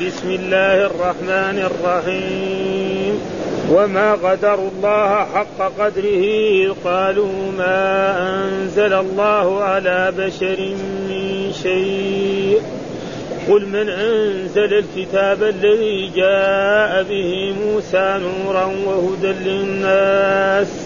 بسم الله الرحمن الرحيم. وما قدروا الله حق قدره قالوا ما أنزل الله على بشر من شيء. قل من أنزل الكتاب الذي جاء به موسى نورا وهدى للناس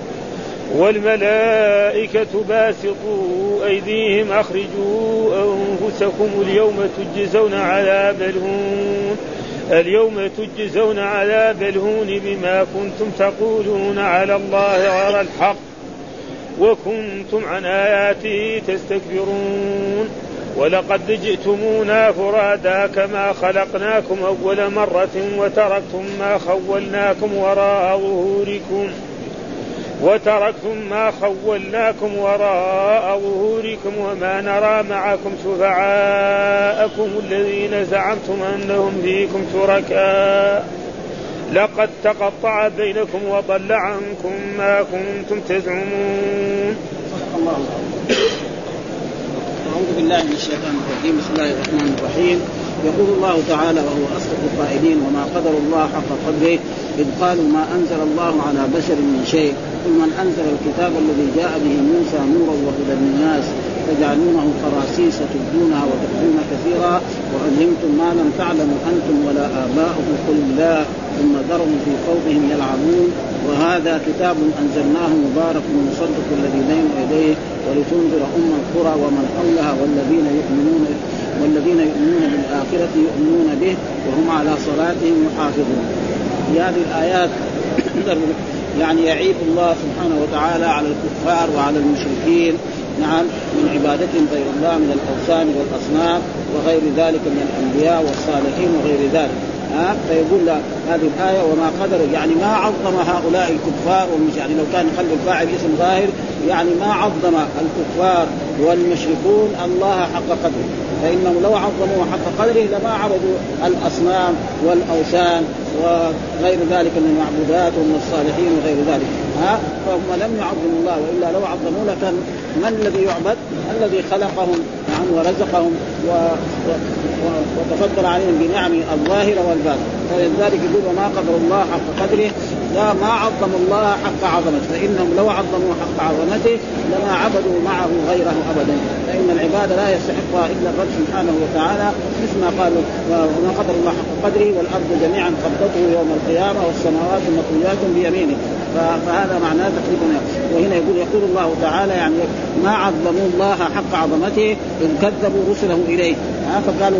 والملائكة باسطوا أيديهم أخرجوا أنفسكم اليوم تجزون عذاب الهون اليوم تجزون عذاب الهون بما كنتم تقولون على الله غير الحق وكنتم عن آياته تستكبرون ولقد جئتمونا فرادا كما خلقناكم أول مرة وتركتم ما خولناكم وراء ظهوركم وتركتم ما خولناكم وراء ظهوركم وما نرى معكم شفعاءكم الذين زعمتم أنهم فيكم شركاء. لقد تقطع بينكم وضل عنكم ما كنتم تزعمون. الله أعوذ بالله من الشيطان الرجيم. بسم الله الرحمن الرحيم. يقول الله تعالى وهو أصدق القائلين وما قدر الله حق قدره إذ قالوا ما أنزل الله على بشر من شيء قل من أنزل الكتاب الذي جاء به موسى نورا وهدى للناس تجعلونه قراسيس تبدونها وتخفون كثيرا وعلمتم ما لم تعلموا أنتم ولا آباؤكم قل الله ثم ذرهم في خوضهم يلعبون وهذا كتاب أنزلناه مبارك مصدق الذي بين يديه ولتنذر أم القرى ومن حولها والذين يؤمنون والذين يؤمنون بالآخرة يؤمنون به وهم على صلاتهم يحافظون. في هذه الآيات يعني يعيب الله سبحانه وتعالى على الكفار وعلى المشركين نعم من عبادتهم غير الله من الأوثان والأصنام وغير ذلك من الأنبياء والصالحين وغير ذلك. ها فيقول هذه الآية وما قدروا. يعني ما عظم هؤلاء الكفار والمش يعني لو كان خلوا الفاعل اسم ظاهر يعني ما عظم الكفار والمشركون الله حق قدره. فإنهم لو عظموه حق قدره لما عبدوا الأصنام والأوثان وغير ذلك من المعبودات ومن الصالحين وغير ذلك. فهم لم يعظموا الله وإلا لو عظموا لكان من الذي يعبد؟ الذي خلقهم نعم ورزقهم و... و... وتفضل عليهم بنعمه الظاهره والباطنه فلذلك يقول وما قدر الله حق قدره لا ما عظموا الله حق عظمته. فإنهم لو عظموا حق عظمته لما عبدوا معه غيره ابدا. فإن العباده لا يستحقها إلا الرب سبحانه وتعالى مثل ما قالوا وما قدر الله حق قدره والأرض جميعا قبضته يوم القيامة والسماوات مطويات بيمينه. فهذا معناه تقريبا وهنا يقول يقول الله تعالى يعني ما عظموا الله حق عظمته اذ كذبوا رسله إليه. فقالوا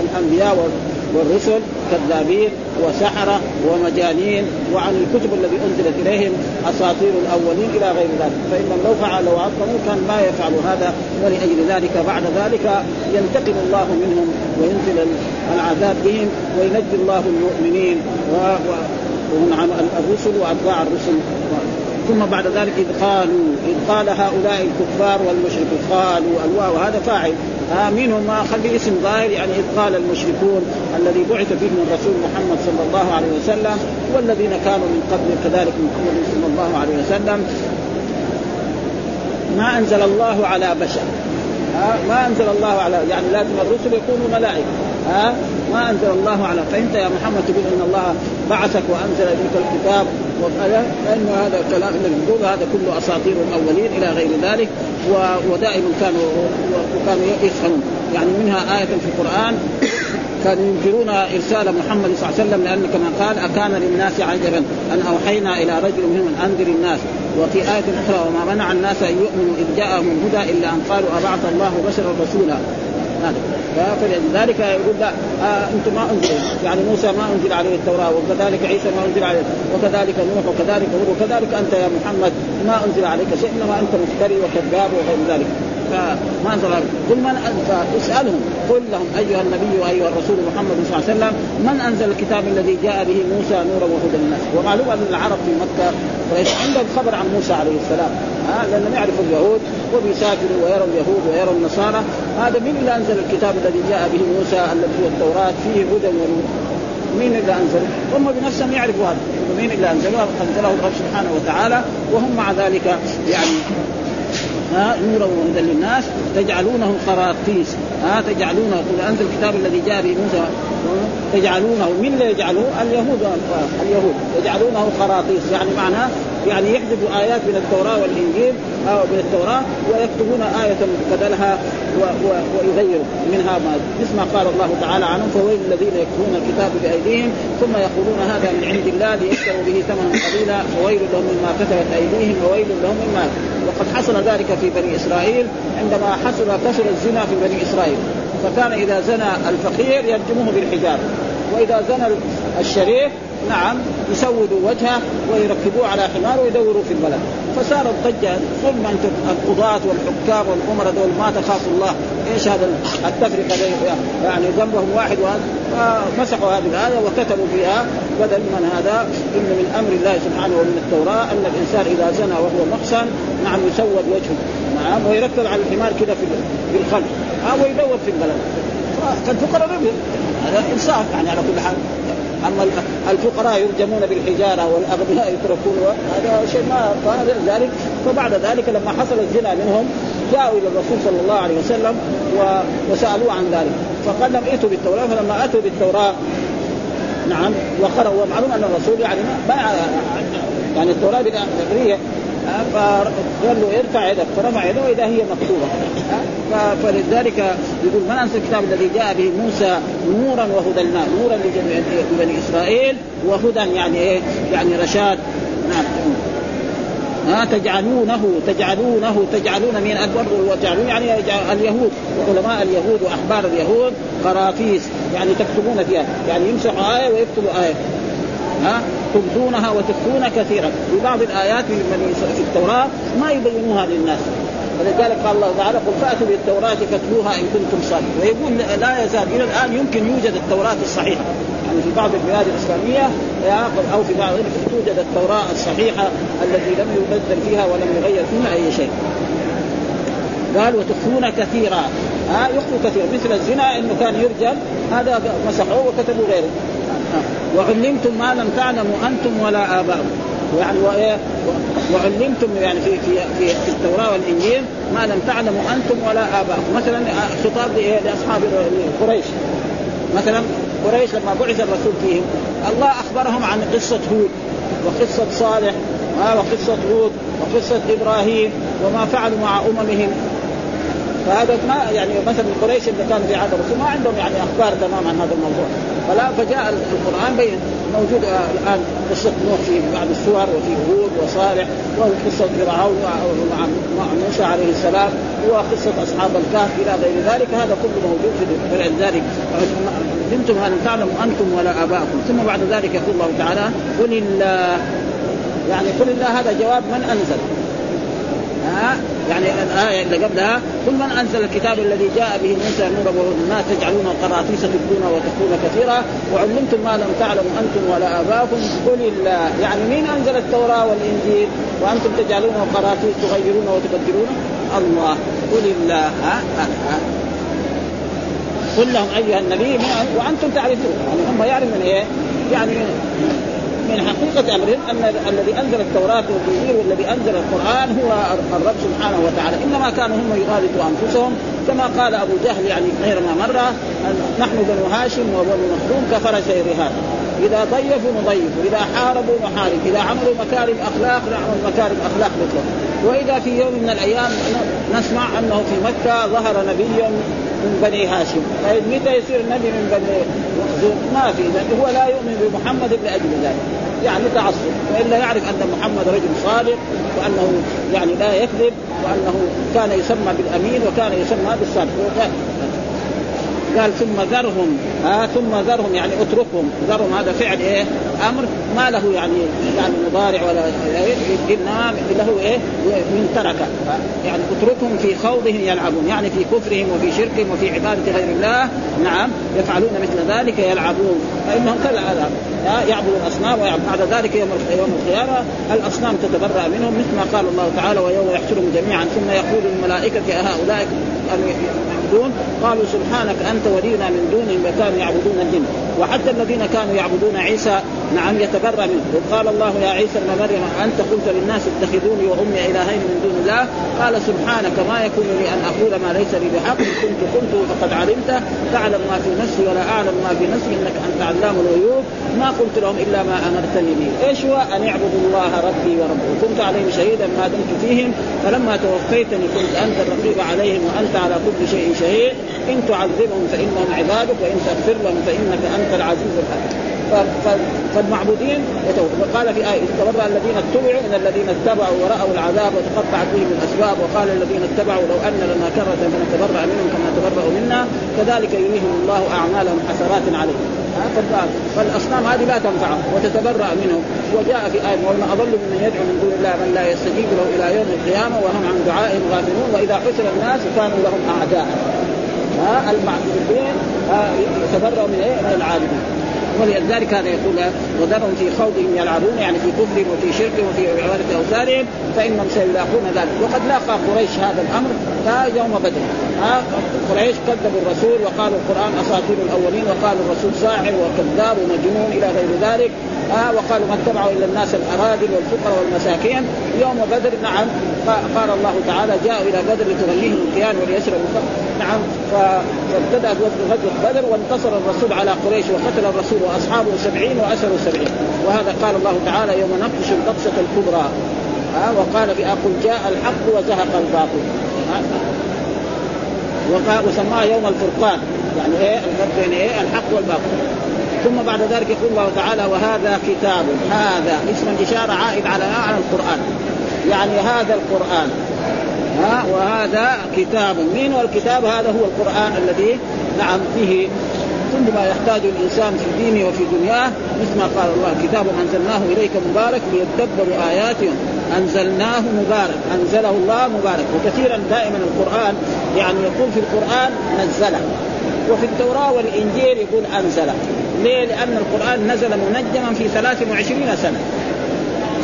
الأنبياء والرسل كذابين وسحرة ومجانين وعن الكتب التي أنزلت إليهم أساطير الأولين إلى غير ذلك. فإنهم لو فعلوا وعظموا كان ما يفعلوا هذا ولأجل ذلك بعد ذلك ينتقم الله منهم وينزل العذاب بهم وينجي الله المؤمنين. و... و... الرسل وأتباع الرسل ثم بعد ذلك إذ قالوا إذ قال هؤلاء الكفار والمشركون قالوا الواو هذا فاعل. آه منهم ما خلي اسم ظاهر يعني إذ قال المشركون الذي بعث فيهم الرسول محمد صلى الله عليه وسلم والذين كانوا من قبل كذلك محمد صلى الله عليه وسلم ما أنزل الله على بشر. ها ما أنزل الله على يعني لازم الرسل يكونوا ملائكة. ها ما أنزل الله على فإنت يا محمد تقول إن الله بعثك وأنزل اليك الكتاب وكذا لأنه هذا الكلام الذي يقول هذا كله أساطير الأولين إلى غير ذلك ودائما كانوا وكانوا يفهمون. يعني منها آية في القرآن كانوا ينكرون إرسال محمد صلى الله عليه وسلم لأن كما قال أكان للناس عجبا أن أوحينا إلى رجل منهم أن أنذر الناس. وفي آية أخرى وما منع الناس أن يؤمنوا إذ جاءهم الهدى إلا أن قالوا أبعث الله بشرا رسولا. فلذلك يقول لا آه أنتم ما أنزل يعني موسى ما أنزل عليه التوراة وكذلك عيسى ما أنزل عليه وكذلك نوح وكذلك هود وكذلك أنت يا محمد ما أنزل عليك شيء إنما أنت مفتري وكذاب وغير ذلك. فما انزل قل من اسألهم. قل لهم أيها النبي وأيها الرسول محمد صلى الله عليه وسلم من أنزل الكتاب الذي جاء به موسى نورا وهدى للناس؟ ومعلوم أن العرب في مكة عندهم خبر عن موسى عليه السلام. ها لأنهم يعرفوا اليهود وبيسافروا ويروا اليهود ويروا النصارى. هذا من اللي أنزل الكتاب الذي جاء به موسى الذي هو التوراة؟ فيه هدى ونور. مين اللي انزله؟ هم بنفسهم يعرفوا هذا. مين اللي أنزله؟ أنزله الرب سبحانه وتعالى وهم مع ذلك يعني ها نورا وهدى للناس تجعلونه خراطيس. ها تجعلونه قل انزل الكتاب الذي جاء به موسى. تجعلونه من اللي يجعلوه؟ اليهود. اليهود. يجعلونه خراطيس. يعني معناه يعني يحذفوا آيات من التوراة والإنجيل أو من التوراة ويكتبون آية بدلها ويغيروا منها ما مثل ما قال الله تعالى عنهم فويل الذين يكتبون الكتاب بأيديهم ثم يقولون هذا من عند الله ليشتروا به ثمنا قليلا فويل لهم مما كتبت أيديهم وويل لهم مما وقد حصل ذلك في بني إسرائيل عندما حصل كثر الزنا في بني إسرائيل. فكان إذا زنى الفقير يرجموه بالحجاره وإذا زنى الشريف نعم يسودوا وجهه ويركبوه على حمار ويدوروا في البلد. فصارت ضجه ثم انت القضاة والحكام والأمراء دول ما تخافوا الله. إيش هذا التفرقة يعني ذنبهم واحد وهذا فمسحوا هذه الآية وكتبوا فيها بدل من هذا إن من أمر الله سبحانه ومن التوراة أن الإنسان إذا زنى وهو محسن نعم يسود وجهه. نعم ويركب على الحمار كذا في الخلف. ويدور في البلد. فالفقراء هذا إنصاف يعني على كل حال. أما الفقراء يرجمون بالحجارة والأغنياء يتركون هذا شيء ما ذلك. فبعد ذلك لما حصل الزنا منهم جاءوا إلى الرسول صلى الله عليه وسلم وسألوه عن ذلك. فقال لهم ائتوا بالتوراة فلما أتوا بالتوراة نعم وقرأوا ومعلوم أن الرسول يعني ما يعني التوراة بالعبريه فقال له ارفع يدك فرفع يده وإذا هي مكتوبه فلذلك يقول من انزل الكتاب الذي جاء به موسى نورا وهدى لنا نورا لبني إسرائيل وهدى يعني إيه؟ يعني رشاد. نعم. ها؟ تجعلونه تجعلونه تجعلون من اكبر وتجعلون يعني اليهود علماء اليهود واحبار اليهود قرافيس يعني تكتبون فيها يعني يمسحوا آية ويكتبوا آية. ها؟ تبدونها وتخفون كثيرا. في بعض الآيات في التوراة ما يبينوها للناس. ولذلك قال الله تعالى قل فأتوا بالتوراة فاتلوها إن كنتم صادقين. ويقول لا يزال إلى الآن يمكن يوجد التوراة الصحيحة. يعني في بعض البلاد الإسلامية أو في بعض توجد التوراة الصحيحة التي لم يبدل فيها ولم يغير فيها أي شيء. قال وتخفون كثيرا. ها يخفوا كثيرا. مثل الزنا إنه كان يرجم هذا مسحوه وكتبوا غيره. وعلمتم ما لم تعلموا أنتم ولا آباؤكم. يعني وايه وعلمتم يعني في في في, في التوراة والإنجيل ما لم تعلموا أنتم ولا آباؤكم. مثلا خطاب لأصحاب قريش. مثلا قريش لما بعث الرسول فيهم الله أخبرهم عن قصة هود وقصة صالح وقصة هود وقصة إبراهيم وما فعلوا مع أممهم. فهذا ما يعني مثلا قريش اللي كانوا في عهد الرسول ما عندهم يعني أخبار تمام عن هذا الموضوع. فلا فجاء القرآن بين موجود الآن قصة نوح في بعض السور وفي هود وصالح وقصه فرعون مع موسى عليه السلام وقصه أصحاب الكهف إلى غير ذلك. هذا كله موجود في ذلك علمتم ان تعلموا أنتم ولا آباؤكم. ثم بعد ذلك يقول الله تعالى قل الله يعني قل الله هذا جواب من أنزل. ها يعني الآية اللي قبلها كل من أنزل الكتاب الذي جاء به موسى نورا والناس تجعلون قراطيس تبدون وتكون كثيرا وعلمتم ما لم تعلموا أنتم ولا آباؤكم. قل الله. يعني مين أنزل التوراة والإنجيل؟ وأنتم تجعلون قراطيس تغيرون وتبدلون؟ الله. قل الله. ها؟ ها؟ ها؟ قل لهم أيها النبي وأنتم تعرفون. يعني هم يعرفون إيه؟ يعني من حقيقة امرهم أن الذي أنزل التوراة والإنجيل والذي أنزل القرآن هو الرب سبحانه وتعالى. إنما كانوا هم يغالطوا أنفسهم كما قال أبو جهل يعني غير ما مره نحن بنو هاشم وبنو مخزوم كفرسي الرهان إذا ضيفوا نضيف واذا حاربوا نحارب إذا عملوا مكارم أخلاق نعمل مكارم أخلاق مثلهم وإذا في يوم من الأيام نسمع أنه في مكة ظهر نبي من بني هاشم. طيب متى يصير نبي من بني ما في هو لا يؤمن بمحمد لاجل ذلك. يعني تعصب وإلا يعرف أن محمد رجل صادق وأنه يعني لا يكذب وأنه كان يسمى بالأمين وكان يسمى بالصادق. قال ثم ذرهم ها ثم ذرهم يعني اتركهم. ذرهم هذا فعل إيه؟ أمر ما له يعني يعني مضارع ولا انما له إيه؟ من ترك. يعني اتركهم في خوضهم يلعبون يعني في كفرهم وفي شركهم وفي عبادة غير الله. نعم يفعلون مثل ذلك يلعبون. فإنهم كالعذاب يعبدوا الأصنام بعد ذلك يوم يوم القيامة الأصنام تتبرأ منهم مثل ما قال الله تعالى ويوم يحشرهم جميعا. ثم يقول الملائكة أهؤلاء يعبدون قالوا سبحانك أنت ولينا من دونهم وكانوا يعبدون الجن. وحتى الذين كانوا يعبدون عيسى نعم يتبرى منه. وقال الله يا عيسى ابن مريم أنت قلت للناس اتخذوني وأمي إلهين من دون الله؟ قال سبحانك ما يكون لي أن أقول ما ليس لي بحق. كنت قلته فقد علمته تعلم ما في نفسي ولا أعلم ما في نفسي. إنك أنت علام الغيوب. ما قلت لهم إلا ما أمرتني به. إيش هو؟ أن يعبدوا الله ربي وربه كنت عليهم شهيدا ما دمت فيهم. فلما توفيتني كنت أنت الرقيب عليهم وأنت على كل شيء شهيد إن تعذبهم فإنهم عبادك وإن تغفر لهم فإنك أنت العزيز الحكيم. فالمعبودين وقال في آية تبرأ الذين اتبعوا من الذين اتبعوا ورأوا العذاب وتقطعت بهم الأسباب وقال الذين اتبعوا لو أن لنا كرة فنتبرأ منهم كما تبرأوا منا. كذلك يريهم الله أعمالهم حسرات عليهم. فالأصنام هذه لا تنفعهم وتتبرأ منهم. وجاء في آية ومن أضل ممن يدعو من دون الله من لا يستجيب له إلى يوم القيامة وهم عن دعائهم غافلون. وإذا حشر الناس كانوا لهم أعداء. ها المعبودين يتبرأوا من إيه؟ من العابدين ولذلك هذا يقول وذرهم في خوضهم يلعبون يعني في كفرهم وفي شركهم وفي عبادة أوثانهم فإنهم سيلاقون ذلك. وقد لاقى قريش هذا الأمر يوم بدر. ها قريش كذبوا الرسول وقالوا القرآن أساطير الأولين وقالوا الرسول ساحر وكذاب ومجنون إلى غير ذلك. ها وقالوا ما اتبعوا إلا الناس الاراذل والفقراء والمساكين. يوم بدر نعم قال الله تعالى جاءوا إلى بدر لتغنيهم الكيان وليشربوا نعم فابتدات غزوة بدر وانتصر الرسول على قريش وقتل الرسول وأصحابه سبعين واسروا سبعين وهذا قال الله تعالى يوم نبطش البطشة الكبرى. ها وقال في قل جاء الحق وزهق الباطل. وقال وسماه يوم الفرقان. يعني إيه؟ الفرق بين إيه؟ الحق والباطل. ثم بعد ذلك يقول الله تعالى وهذا كتاب هذا اسم الإشارة عائد على على القرآن. يعني هذا القرآن. ها؟ وهذا كتاب. من والكتاب هذا هو القرآن الذي نعم فيه كل ما يحتاج الإنسان في دينه وفي دنياه. مثل ما قال الله كتاب أنزلناه إليك مبارك ليتدبروا آياته أنزلناه مبارك أنزله الله مبارك وكثيرا دائما القرآن يعني يقول في القرآن نزله وفي التوراة والإنجيل يقول أنزله ليه؟ لأن القرآن نزل منجما في 23 سنة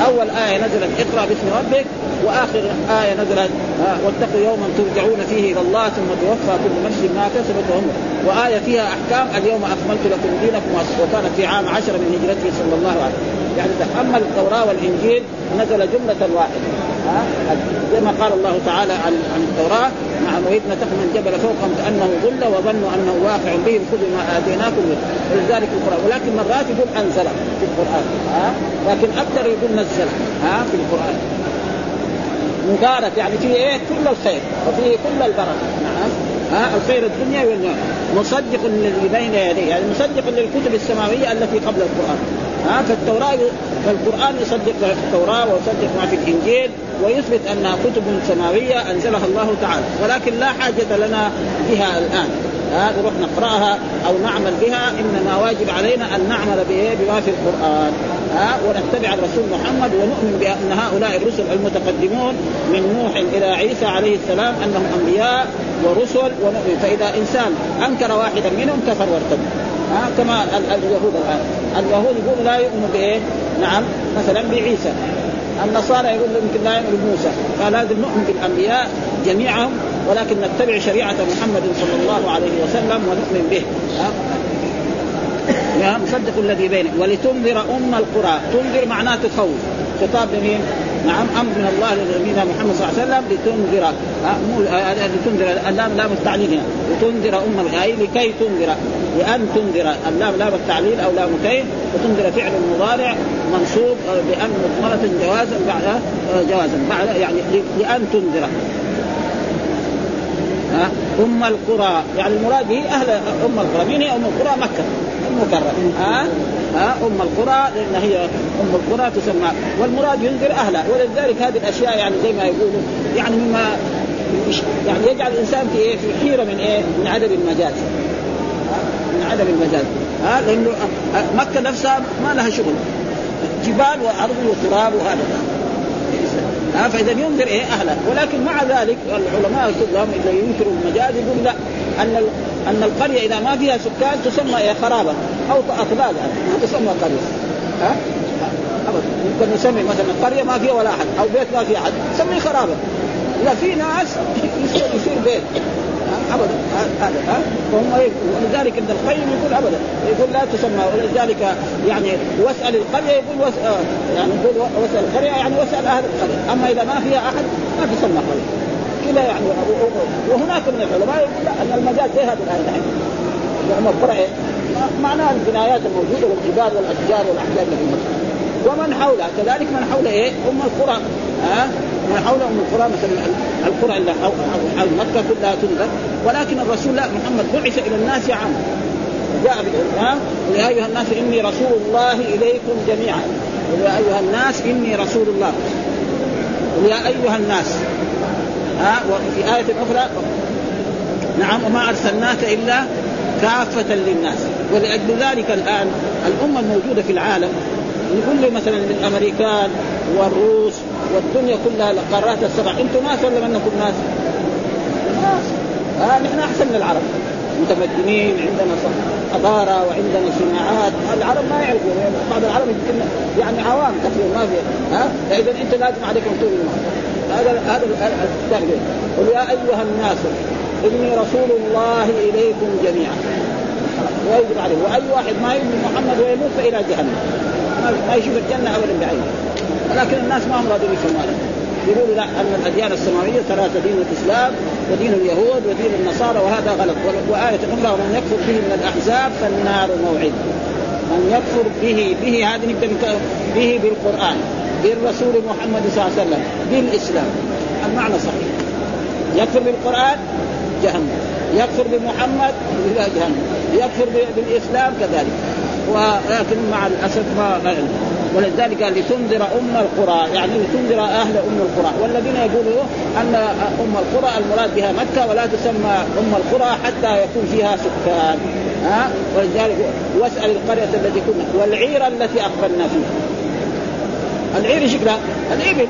أول آية نزلت اقرأ باسم ربك وآخر آية نزلت واتقوا يوما ترجعون فيه إلى الله ثم توفى كل نفس ما كسبت وهم. وآية فيها أحكام اليوم أكملت لكم دينكم وكانت في عام عشر من هجرته صلى الله عليه وسلم. يعني اما التوراة والإنجيل نزل جملة واحدة. زي ما قال الله تعالى عن عن التوراة نعم واذ نتقنا الجبل فوقهم كأنه ظل وظنوا أنه واقع بهم خذوا ما آتيناكم ولذلك القران ولكن مرات يقول أنزل في القرآن. ها؟ لكن أكثر يقول نزل ها؟ في القرآن. مبارك يعني فيه إيه؟ كل الخير وفيه كل البركة. نعم ها؟ الخير الدنيا والدنيا مصدق بين يديه يعني مصدق للكتب السماوية التي قبل القرآن. ها؟ فالتوراه فالقرآن يصدق التوراة ويصدق ما في الإنجيل ويثبت انها كتب سماوية أنزلها الله تعالى ولكن لا حاجة لنا بها الآن. نروح نقرأها أو نعمل بها. إنما واجب علينا أن نعمل بما في القرآن. ها ونتبع الرسول محمد ونؤمن بأن هؤلاء الرسل المتقدمون من نوح إلى عيسى عليه السلام أنهم أنبياء ورسل ونؤمن. فإذا إنسان أنكر واحدا منهم كفر وارتد. ها كما اليهود الآن. اليهود يقولوا لا يؤمنوا بإيه؟ نعم مثلا بعيسى. النصارى يقول يمكن لا يؤمن بموسى فلازم نؤمن بالأنبياء جميعهم ولكن نتبع شريعة محمد صلى الله عليه وسلم ونؤمن به. مصدق الذي بينك. ولتنذر أم القرى. تنذر معناه تخوف خطاب لمين؟ نعم أمر من الله لنبينا محمد صلى الله عليه وسلم لتنذر. لتنذر. اللام لام التعليل هنا لتنذر أم أي لكي تنذر. لأن تنذر اللام لام التعليل أو لام كي وتنذر فعل مضارع منصوب بأن مضمرة جوازا بعد جوازا بعد يعني لأن تنذر. أم القرى يعني المراد به أهل أم القرى. مين هي أم القرى؟ مكة. المكرمة. ها؟ أم القرى لأن هي أم القرى تسمى. والمراد ينذر أهلها. ولذلك هذه الأشياء يعني زي ما يقولوا يعني مما يعني يجعل الإنسان في إيه؟ في حيرة من إيه؟ من عدم المجاز. عدم المجاز ها لأنه مكة نفسها ما لها شغل. جبال وأرض وتراب وهذا. ها فإذا ينذر إيه اهله ولكن مع ذلك العلماء كلهم إذا ينكروا المجاز يقول لا أن أن القرية إذا ما فيها سكان تسمى إيه خرابة أو اطلال ما تسمى قرية. ها؟ ابدا. ممكن نسمي مثلا قرية ما فيها ولا أحد أو بيت ما فيه أحد نسميه خرابة. لا في ناس يصير, يصير بيت. أبدا. هذا فهم ولذلك ابن القيم يقول أبدا. يقول لا تسمى ولذلك يعني واسأل القرية يقول واسأل يعني يقول واسأل القرية يعني واسأل أهل القرية. أما إذا ما فيها أحد ما تسمى قرية. كذا يعني. وهناك من العلماء يقول لا أن المجاز زي هذه الآية. الحين يعني القرى معناها البنايات الموجودة والجبال والأشجار والأحجار التي ومن حولها كذلك من حول إيه؟ أم القرى. ها؟ أه؟ من حول ام القرى مثلا القرى أو مكة كلها تنذر. ولكن الرسول لا محمد بعث إلى الناس عاما جاء بالقران يا أيها الناس إني رسول الله إليكم جميعا. يا أيها الناس إني رسول الله. يا أيها الناس. ها وفي آية أخرى نعم وما أرسلناك إلا كافة للناس. ولأجل ذلك الآن الأمة الموجودة في العالم له مثلا الأمريكان والروس والدنيا كلها القارات السبع. أنتم ناس ولا منكم ناس؟ ناس آه نحن أحسن من العرب. متمدنين عندنا حضارة وعندنا صناعات. العرب ما يعرفوا. بعض العرب يمكن يعني عوام كثير ما في. ها؟ فاذا أنت لازم عليك ان تؤمن هذا هذا الكتاب قل يا أيها الناس إني رسول الله إليكم جميعا. ويجب عليه وأي واحد ما يؤمن محمد ويموت فإلى جهنم. ما يشوف الجنة ابدا بعينه. ولكن الناس ما هم راضين هذا يقولوا لا أن الأديان السماويه ثلاثة دين الإسلام ودين اليهود ودين النصارى وهذا غلط. وآية أخرى ومن يكفر به من الأحزاب فالنار موعد. من يكفر به به هذه به بالقرآن بالرسول محمد صلى الله عليه وسلم بالإسلام. المعنى صحيح. يكفر بالقرآن جهنم. يكفر بمحمد جهنم. يكفر بالإسلام كذلك. ولكن مع الأسف ما ولذلك قال لتنذر أم القرى يعني لتنذر أهل أم القرى. والذين يقولوا أن أم القرى المراد بها مكة ولا تسمى أم القرى حتى يكون فيها سكان. ها؟ ولذلك واسأل القرية التي كنا. والعير التي أقبلنا فيها. العير شكلها؟ الإبل.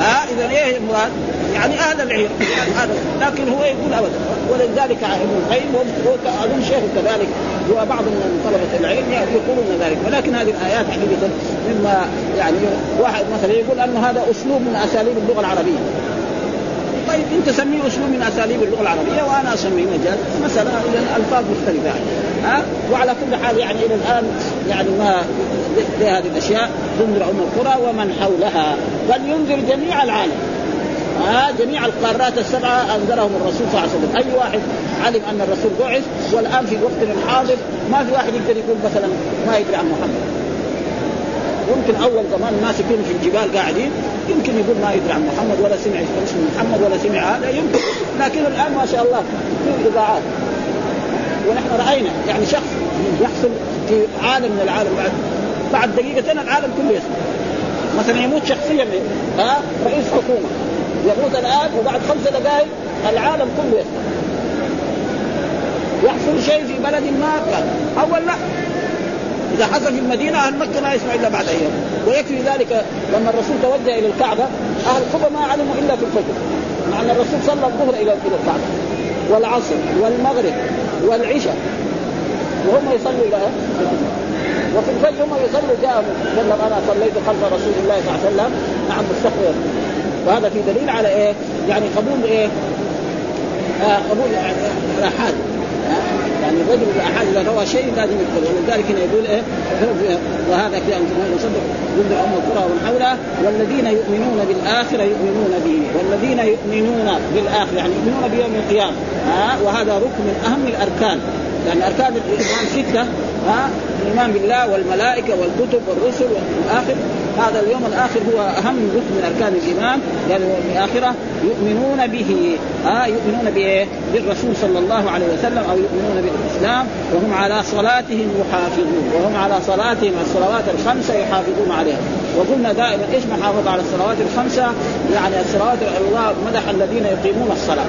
ها؟ اذا إيه المراد؟ يعني أهل العير هذا لكن هو يقول أبدا. ولذلك ابن القيم اظن شيخ كذلك وبعض من طلبة العلم يقولون ذلك. ولكن هذه الآيات حقيقه مما يعني واحد مثلا يقول انه هذا أسلوب من أساليب اللغة العربية. طيب انت سميه أسلوب من أساليب اللغة العربية وأنا أسميه مجاز مساله إذا الفاظ مختلفة يعني. ها؟ وعلى كل حال يعني إلى الآن يعني ما هذه الأشياء تنذر أم القرى ومن حولها. بل ينذر جميع العالم. ها جميع القارات السبعة أنذرهم الرسول صلى الله عليه وسلم، أي واحد علم أن الرسول بعث والآن في وقتنا الحاضر ما في واحد يقدر يقول مثلا ما يدري عن محمد. يمكن أول زمان الناس يكونوا في الجبال قاعدين يمكن يقول ما يدري عن محمد ولا سمع اسم محمد ولا سمع هذا يمكن. لكن الآن ما شاء الله في اذاعات ونحن رأينا يعني شخص يحصل في عالم من العالم بعد بعد دقيقتين العالم كله يسمع. مثلا يموت شخصيا ها رئيس حكومة. يموت الآن وبعد خمس دقائق العالم كله يسمع. يحصل شيء في بلد ما كان. أول لا. إذا حصل في المدينة أهل مكة ما يسمع إلا بعد أيام. ويكفي ذلك لما الرسول توجه إلى الكعبة. أهل قبى ما علموا إلا في الفجر. مع أن الرسول صلى الظهر إلى إلى الكعبة. والعصر والمغرب والعشاء. وهم يصلوا إلى وفي الفجر هم يصلوا جاء قال أنا صليت خلف رسول الله صلى الله عليه وسلم. نعم مستقبل. وهذا في دليل على إيه؟ يعني قبول إيه؟ آه قبول الاحاد يعني يعني الرجل الاحاد إذا روى شيء لازم يدخل ولذلك هنا يقول إيه؟ وهذا كده أنتم يصدق ضد أم القرى ومن حولها والذين يؤمنون بالآخرة يؤمنون به. والذين يؤمنون بالآخرة يعني يؤمنون بيوم القيامة. ها وهذا ركن من أهم الأركان. لأن أركان الإيمان ستة. ها الإيمان بالله والملائكة والكتب والرسل والآخر. هذا اليوم الآخر هو أهم ركن من أركان الإيمان يعني الآخرة يؤمنون به ها يؤمنون بإيه؟ بالرسول صلى الله عليه وسلم أو يؤمنون بالإسلام وهم على صلاتهم يحافظون وهم على صلاتهم الصلوات الخمسه يحافظون عليها وقلنا دائما إيش محافظة على الصلوات الخمسه؟ يعني الصلوات الله مدح الذين يقيمون الصلاة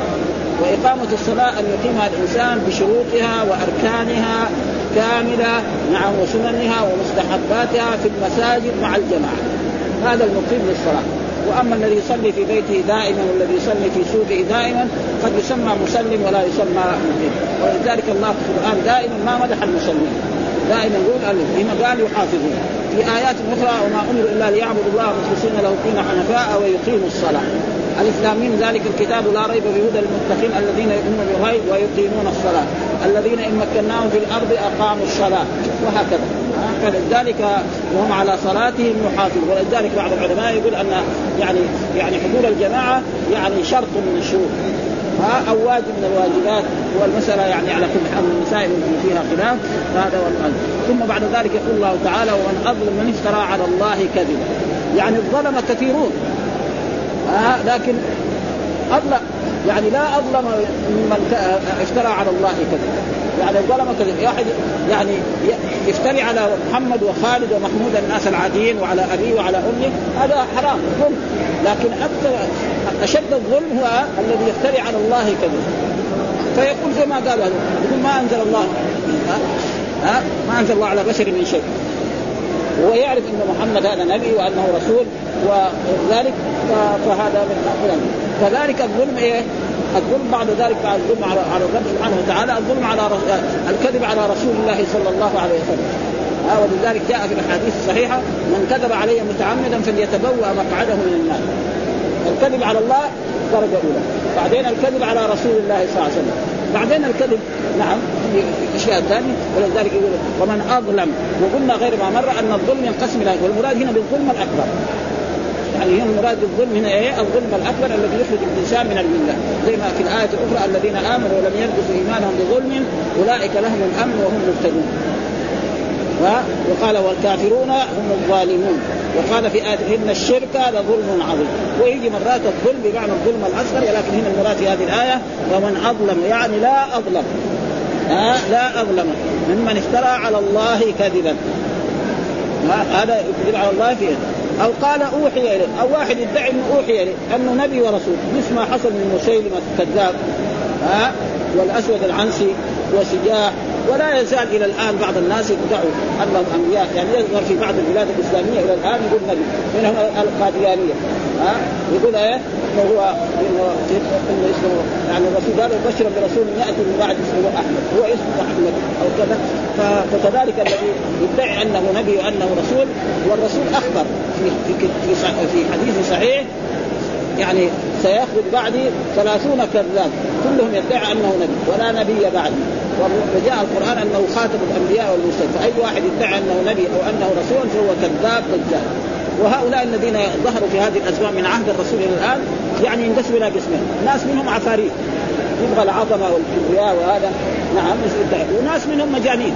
وإقامة الصلاة أن يقيمها الإنسان بشروطها وأركانها كاملة نعم وسننها ومستحباتها في المساجد مع الجماعة. هذا المقيم للصلاة. وأما الذي يصلي في بيته دائما والذي يصلي في سوقه دائما قد يسمى مسلم ولا يسمى مقيم ولذلك الله في القرآن دائما ما مدح المسلمين دائما يقول هنا قال يحافظون. في آيات أخرى وما أمروا إلا ليعبدوا الله مخلصين له الدين حنفاء ويقيموا الصلاة. الإسلام من ذلك الكتاب لا ريب في هدى المتقين الذين يؤمنون بالغيب ويقيمون الصلاة. الذين إن مكناهم في الأرض أقاموا الصلاة. وهكذا. فلذلك وهم على صلاتهم يحافظون. ولذلك بعض العلماء يقول أن يعني يعني حضور الجماعة يعني شرط من الشروط. ها؟ أو واجب من الواجبات. والمسألة يعني على كل حال المسائل التي فيها خلاف. هذا والأمر. ثم بعد ذلك يقول الله تعالى ومن أظلم من افترى على الله كذبا. يعني الظلم كثيرون. ها لكن أظلم. يعني لا أظلم ممن افترى على الله كذبا يعني الظلم كذب. واحد يعني يفتري على محمد وخالد ومحمود الناس العاديين وعلى أبيه وعلى أمه هذا حرام ظلم. لكن أكثر أشد الظلم هو الذي يفتري على الله كذبا فيقول زي ما قال هذا يقول ما أنزل الله ها, ما أنزل الله على بشر من شيء. هو يعرف أن محمد هذا نبي وأنه رسول وذلك فهذا من كذلك الظلم إيه؟ الظلم بعد ذلك بعد الظلم على على الرب سبحانه وتعالى الظلم على الكذب على رسول الله صلى الله عليه وسلم. آه ولذلك جاء في الأحاديث الصحيحة من كذب علي متعمدا فليتبوأ مقعده من النار. الكذب على الله درجة أولى. بعدين الكذب على رسول الله صلى الله عليه وسلم. بعدين الكذب نعم في أشياء ثانية ولذلك يقول ومن أظلم. وقلنا غير ما مر أن الظلم ينقسم إلى والمراد هنا بالظلم الأكبر. يعني هنا المراد بالظلم هنا إيه؟ الظلم الأكبر الذي يخرج الإنسان من الملة، زي ما في الآية الأخرى الذين آمنوا ولم يلبسوا إيمانهم بظلم أولئك لهم الأمن وهم مهتدون. وقال والكافرون هم الظالمون. وقال في آية إن الشرك لظلم عظيم. ويجي مرات الظلم بمعنى الظلم الأصغر ولكن هنا المراد في هذه الآية ومن أظلم يعني لا أظلم. ها؟ لا أظلم. ممن افترى على الله كذبا. هذا يكذب على الله فيه أو قال أوحي إليه أو واحد يدعي إنه أوحي إليه أنه نبي ورسول. مثل ما حصل من مسيلمة الكذاب ها والأسود العنسي وسجاح ولا يزال إلى الآن بعض الناس يدعوا أنهم أنبياء. يعني يظهر في بعض البلاد الإسلامية إلى الآن يقول نبي منهم القاديانية ها يقول إيه؟ انه هو انه اسمه يعني الرسول قال بشرا برسول يأتي من بعد اسمه أحمد هو اسمه أحمد أو كذا. فكذلك الذي يدعي أنه نبي وأنه رسول والرسول أخبر في في في, في حديث صحيح يعني سيخرج بعدي ثلاثون كذاب كلهم يدعي أنه نبي ولا نبي بعدي. وجاء القرآن أنه خاتم الأنبياء والمرسلين فأي واحد يدعي أنه نبي أو أنه رسول فهو كذاب دجال وهؤلاء الذين ظهروا في هذه الازمان من عهد الرسول إلى الآن يعني ينقسموا إلى قسمين، ناس منهم عفاريت. يبغى العظمة والكبرياء وهذا. نعم وناس منهم مجانين.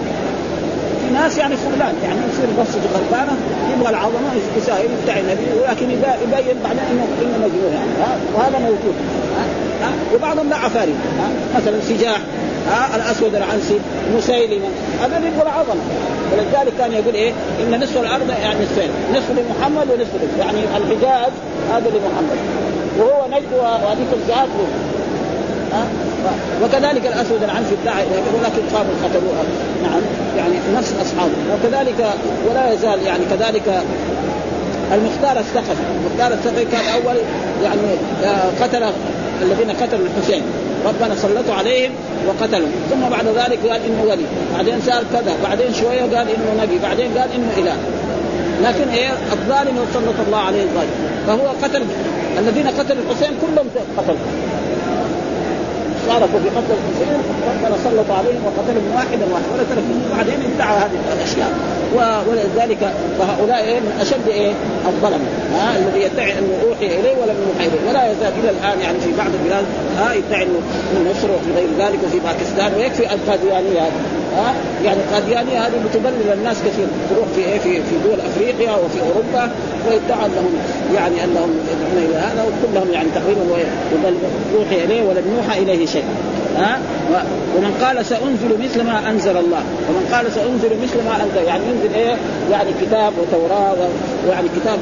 في ناس يعني فلان يعني يصير بصة غلبانه يبغى العظمة يساوي يدعي النبي ولكن يبين بعدين انه إنه مجنون. يعني ها؟ وهذا موجود. ها؟ وبعضهم لا عفاري ها؟ مثلا سجاح. ها؟ الأسود العنسي مسيلمه هذا يبغى العظمة. ولذلك كان يقول إيه؟ إن نصف الأرض يعني نصفين. نصف لمحمد ونصف يعني الحجاز هذا لمحمد. وهو نجد وهذيك الجهات له ها؟ وكذلك الأسود العنسي ادعى ولكن قاموا قتلوه نعم يعني نفس أصحابه. وكذلك ولا يزال يعني كذلك المختار الثقفي. المختار الثقفي كان أول يعني آه، قتل الذين قتلوا الحسين. ربنا سلطوا عليهم وقتلوا ثم بعد ذلك قال إنه ولي. بعدين صار كذا بعدين شوية قال إنه نبي بعدين قال إنه إله. لكن إيه الظالم سلط الله عليه الظالم. فهو قتل الذين قتلوا الحسين كلهم قتلوا. شاركوا في قتل الحسين ربنا سلط عليهم وقتلهم واحدا واحدا ولا ترك بعدين ادعى هذه الأشياء. ولذلك فهؤلاء إيه من أشد إيه الظلمه ها الذي يدعي انه اوحي إليه ولم يوحى إليه. ولا يزال إلى الآن يعني في بعض البلاد ها يدعي انه مصر وفي غير ذلك وفي باكستان ويكفي القاديانية هذه ها. يعني القاديانية هذه بتضلل الناس كثير تروح في إيه في في دول أفريقيا وفي أوروبا ويدعى انهم يعني أنهم يدعون إلى هذا وكلهم يعني تقريبا يوحي إليه ولم يوحى إليه شيء ها؟ ومن قال سأنزل مثل ما أنزل الله. ومن قال سأنزل مثل ما انزل يعني ينزل إيه؟ يعني كتاب وتوراة ويعني كتاب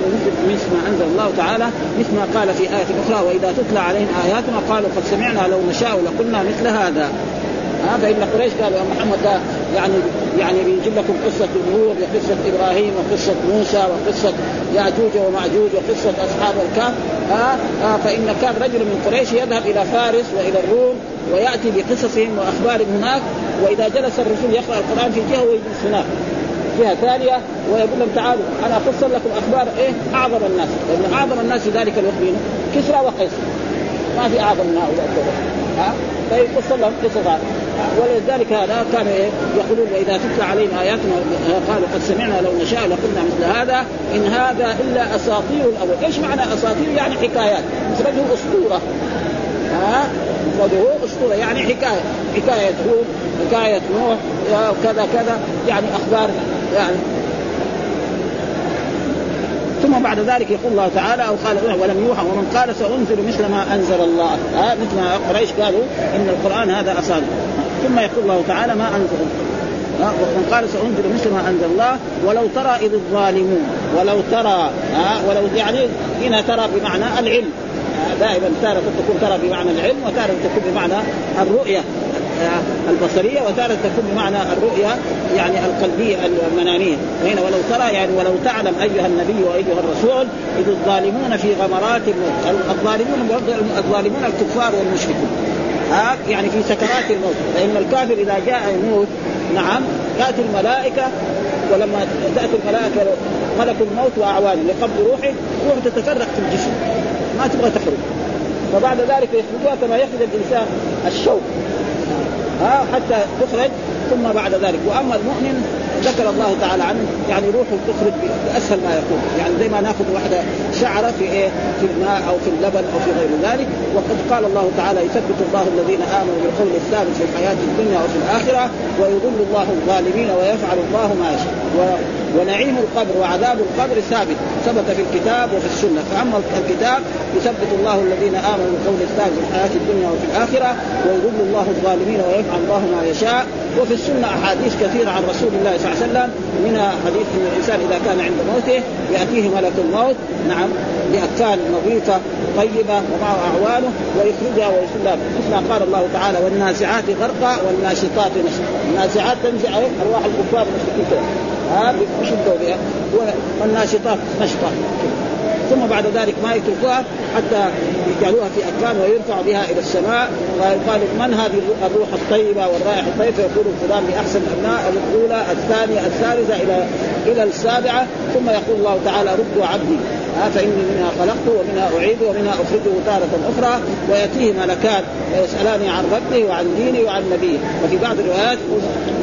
مثل ما أنزل الله تعالى مثل ما قال في آية أخرى وإذا تتلى عليهم آياتنا قالوا قد سمعنا لو نشاء لقلنا مثل هذا. ها فان قريش قالوا محمد ده يعني يعني بيجيب لكم قصة نوح وقصة إبراهيم وقصة موسى وقصة ياجوج وماجوج وقصة أصحاب الكهف. ها؟ آه فإن كان رجل من قريش يذهب إلى فارس وإلى الروم ويأتي بقصصهم وأخبارهم هناك. وإذا جلس الرسول يقرأ القرآن في جهة ويجلس هناك جهة ثانية ويقول لهم تعالوا أنا افسر لكم أخبار إيه؟ أعظم الناس. لأن أعظم الناس في ذلك الوقت كسرى وقيصر. ما في أعظم من هؤلاء ها؟ فيفسر لهم قصص ولذلك هذا كان يقولون واذا تتلى علينا آياتنا قالوا قد سمعنا لو نشاء لقلنا مثل هذا إن هذا إلا أساطير الأول، إيش معنى أساطير؟ يعني حكايات، مفرده أسطورة. ها؟ مفرده أسطورة. يعني حكاية، حكاية هود، حكاية نوح، كذا كذا، يعني أخبار يعني. ثم بعد ذلك يقول الله تعالى أو قال ولم يوحى ومن قال سأنزل مثل ما أنزل الله. ها؟ مثل ما قريش قالوا إن القرآن هذا اصابع ثم يقول الله تعالى ما أنزل ومن قال سأنزل مثل ما أنزل الله ولو ترى إذ الظالمون ولو ترى ها ولو يعني هنا ترى بمعنى العلم. دائما تارة تكون ترى بمعنى العلم وتارة تكون بمعنى الرؤية البصرية وتارة تكون بمعنى الرؤيا يعني القلبية المناميه وهنا ولو ترى يعني ولو تعلم أيها النبي وأيها الرسول إذ الظالمون في غمرات الظالمون الظالمون الكفار والمشركون. ها يعني في سكرات الموت. فإن الكافر إذا جاء يموت نعم تأتي الملائكة ولما تأتي الملائكة ملك الموت وأعوانه. لقبض روحه روحه تتفرق في الجسم. ما تبغى تخرج. فبعد ذلك يخرجوها كما يخرج الإنسان الشوك. ها حتى تخرج ثم بعد ذلك. وأما المؤمن ذكر الله تعالى عنه يعني روحه تخرج بأسهل ما يكون. يعني زي ما ناخذ واحدة شعرة في إيه؟ في الماء أو في اللبن أو في غير ذلك. وقد قال الله تعالى يثبت الله الذين آمنوا بالقول الثابت في الحياة الدنيا وفي الآخرة ويضل الله الظالمين ويفعل الله ما يشاء. ونعيم القبر وعذاب القبر ثابت ثبت في الكتاب وفي السنة. فأما الكتاب يثبت الله الذين آمنوا بالقول الثابت في الحياة الدنيا وفي الآخرة ويضل الله الظالمين ويفعل الله ما يشاء. وفي السنة أحاديث كثيرة عن رسول الله صلى الله عليه وسلم منها حديث إن الإنسان إذا كان عند موته يأتيه ملك الموت نعم بأكفان نظيفه طيبة ومعه أعوانه ويخرجها ويسلها مثل قال الله تعالى والنازعات غرقا والناشطات نشطا. النازعات تنزع أرواح الكفار ها بها والناشطات نشطه ثم بعد ذلك ما يتركوها حتى يجعلوها في أكفان ويرفع بها إلى السماء. ويقال من هذه الروح الطيبة والرائحة الطيبة؟ فيقول فلان بأحسن الأبناء الأولى الثانية الثالثة إلى إلى السابعة. ثم يقول الله تعالى ردوا عبدي. ها فإني منها خلقته ومنها اعيده ومنها اخرجه تارة أخرى ويأتيه ملكان ويسألاني عن ربه وعن دينه وعن نبيه وفي بعض الروايات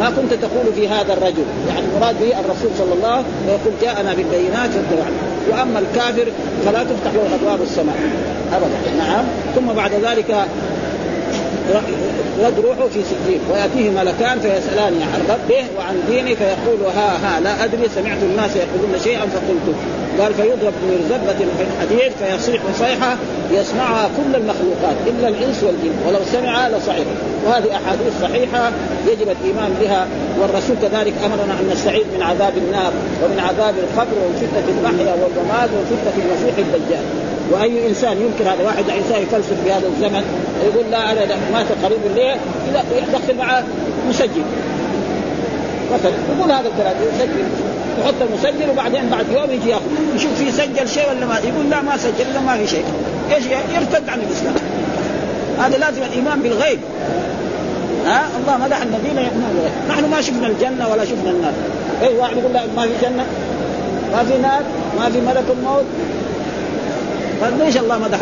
ما كنت تقول في هذا الرجل. يعني المراد به الرسول صلى الله عليه وسلم يقول جاءنا بالبينات واتبعنا وأما الكافر فلا تفتح له أبواب السماء. ابدا. نعم. ثم بعد ذلك رد روحه في سجين. ويأتيه ملكان فيسالاني عن ربه وعن دينه فيقول ها ها لا أدري سمعت الناس يقولون شيئا فقلت. قال فيضرب بمرزبة في الحديد فيصيح صيحة يسمعها كل المخلوقات إلا الإنس والجن. ولو سمع لصعق. وهذه أحاديث صحيحة يجب الإيمان بها والرسول كذلك أمرنا أن نستعيذ من عذاب النار ومن عذاب القبر ومن فتنة المحيا والممات ومن المسيح الدجال. وأي إنسان ينكر هذا واحد إنسان يفلسف في هذا الزمن يقول لا أنا مات قريب الليل يدخل معه مسجل. مثلا يقول هذا الكلام يسجل يحط المسجل وبعدين بعد يوم يجي ياخذ. يشوف في سجل شيء ولا ما يقول لا ما سجل إلا ما في شيء. إيش يرتد عن الإسلام. هذا لازم الإيمان بالغيب. ها؟ الله مدح الذين يؤمنون بالغيب. نحن ما شفنا الجنة ولا شفنا النار. أي واحد يقول لا ما في جنة ما في نار ما في ملك الموت. فليش الله مدح؟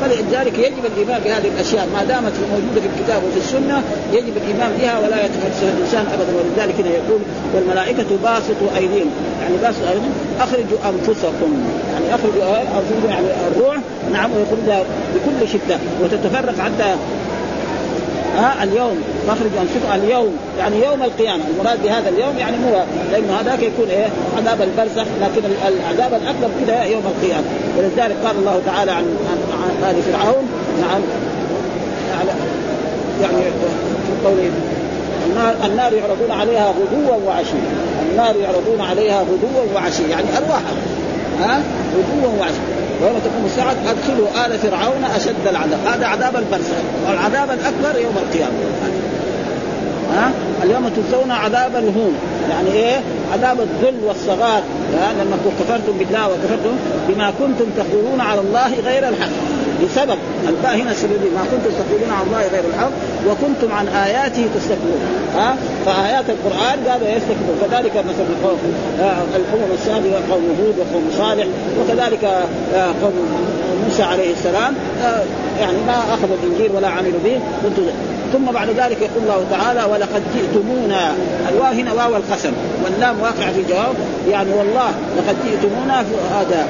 فلذلك يجب الإيمان بهذه الأشياء ما دامت موجودة في الكتاب وفي السنة يجب الإيمان بها ولا يتفلسف الإنسان ابدا. ولذلك يقول والملائكة باسطوا أيديهم. يعني باسطوا أيديهم. أخرجوا أنفسكم. يعني أخرجوا أنفسكم يعني الروح نعم ويخرجها بكل شدة وتتفرق حتى ها اليوم. تخرج انفسكم اليوم يعني يوم القيامة. المراد بهذا اليوم يعني مو لأنه هذاك يكون إيه؟ عذاب البرزخ لكن العذاب الأكبر كذا يوم القيامة. ولذلك قال الله تعالى عن عن آل فرعون. نعم. يعني في قوله النار النار يعرضون عليها غدوا وعشيا. النار يعرضون عليها غدوا وعشيا. يعني ارواحها ها؟ غدوا وعشيا. ويوم تقوم الساعة أدخلوا آل فرعون أشد العذاب. هذا عذاب البرزخ والعذاب الأكبر يوم القيامة. ها؟ اليوم تجزون عذاب الهون. يعني إيه؟ عذاب الذل والصغار. لانكم كفرتم بالله وكفرتم بما كنتم تقولون على الله غير الحق. بسبب الباء هنا ما كنتم تقولون على الله غير الحق وكنتم عن آياته تستكبرون ها؟ فآيات القرآن قالوا يستكبرون كذلك مثلا قوم الأمم السابقة قوم هود وقوم صالح وكذلك آه، قوم موسى عليه السلام آه، يعني ما أخذوا الإنجيل ولا عملوا به. ثم بعد ذلك يقول الله تعالى ولقد جئتمونا. الواو هنا واو القسم واللام واقع في الجواب يعني والله لقد جئتمونا في هذا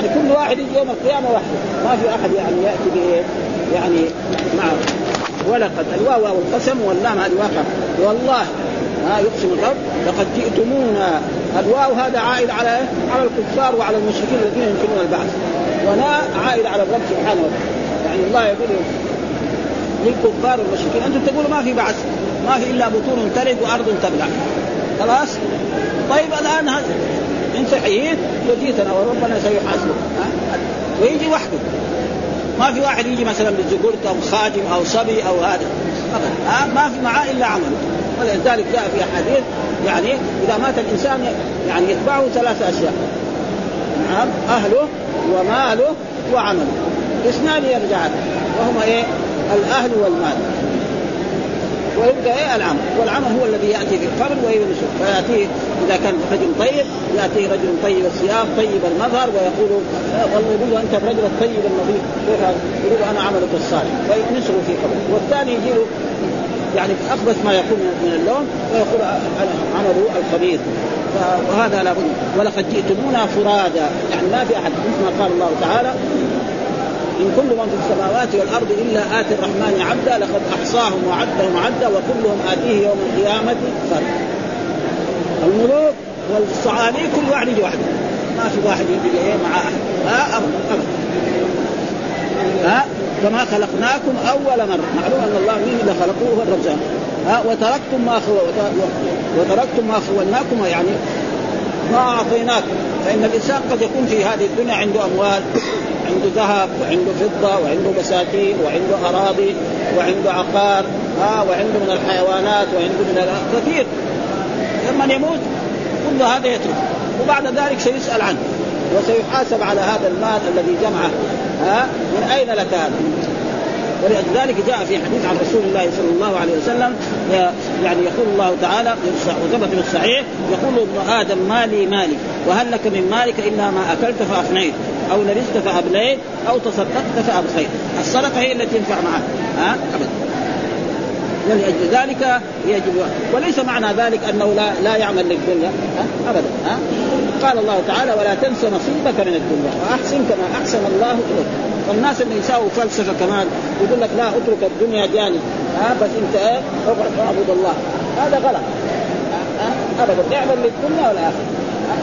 يعني كل واحد يجي يوم القيامة وحده. ما في أحد يعني يأتي يعني معه ولقد الواو واو القسم واللام هذه واقع والله ها يقسم الرب لقد جئتمونا. الواو هذا عائد على على الكفار وعلى المشركين الذين يمكنون البعث. ولا عائد على الرب سبحانه وتعالى. يعني الله يقول للكفار والمشركين أنتم تقولوا ما في بعث. ما في إلا بطون تلد وأرض تبلع. خلاص؟ طيب الآن انت حييت وجيتنا وربنا سيحاسبك. ويجي وحده. ما في واحد يجي مثلا بالزقرت أو خادم أو صبي أو هذا. ما في معاه إلا عمل. ولذلك جاء في احاديث يعني إذا مات الإنسان يعني يتبعه ثلاث أشياء. نعم أهله وماله وعمله. اثنان يرجعان. وهما إيه؟ الأهل والمال. ويبقى إيه؟ العمل. والعمل هو الذي يأتي في القبر وينسى فياتيه إذا كان رجل طيب ياتيه رجل طيب الثياب طيب المظهر ويقول والله يقول أنت الرجل الطيب النظيف. يقول أنا عملك الصالح. وينسه في قبره. والثاني يجي له يعني أخبث ما يكون من اللون ويقول عمله الخبيث. وهذا لابد ولقد جئتمونا فرادا. يعني ما في أحد. مثل ما قال الله تعالى إن كل من في السماوات والأرض إلا آتي الرحمن عبدا لقد أحصاهم وعدهم عدا وكلهم آتيه يوم القيامة. فردا الملوك والصعالي كل واحد يجي وحده ما في واحد يجي إيه مع أحد؟ ها؟ أبدا أبدا. ها؟ كما خلقناكم أول مرة. معلوم أن الله مين اللي خلقوه هو ها؟ وتركتم ما خو... وتركتم ما خولناكم يعني ما اعطيناكم فإن الإنسان قد يكون في هذه الدنيا عنده أموال عنده ذهب وعنده فضة وعنده بساتين وعنده أراضي وعنده عقار ها وعنده من الحيوانات وعنده من كثير. لما يموت كل هذا يترك. وبعد ذلك سيسأل عنه وسيحاسب على هذا المال الذي جمعه ها من أين لك هذا؟ ولذلك جاء في حديث عن رسول الله صلى الله عليه وسلم يعني يقول الله تعالى وثبت في الصحيح يقول ابن آدم مالي مالي وهل لك من مالك إلا ما أكلت فأفنيت أو لبست فابليت أو تصدقت فأبقيت. الصدقة هي التي تنفع معك ها؟ أبدا. ولأجل ذلك يجب. وليس معنى ذلك أنه لا لا يعمل للدنيا. ها؟ ابدا. ها؟ قال الله تعالى ولا تنس نصيبك من الدنيا. وأحسن كما أحسن الله إليك. والناس اللي يساووا فلسفة كمان يقول لك لا أترك الدنيا جانب ها؟ بس أنت إيه؟ اقعد اعبد الله. هذا غلط. ابدا. اعمل للدنيا والاخره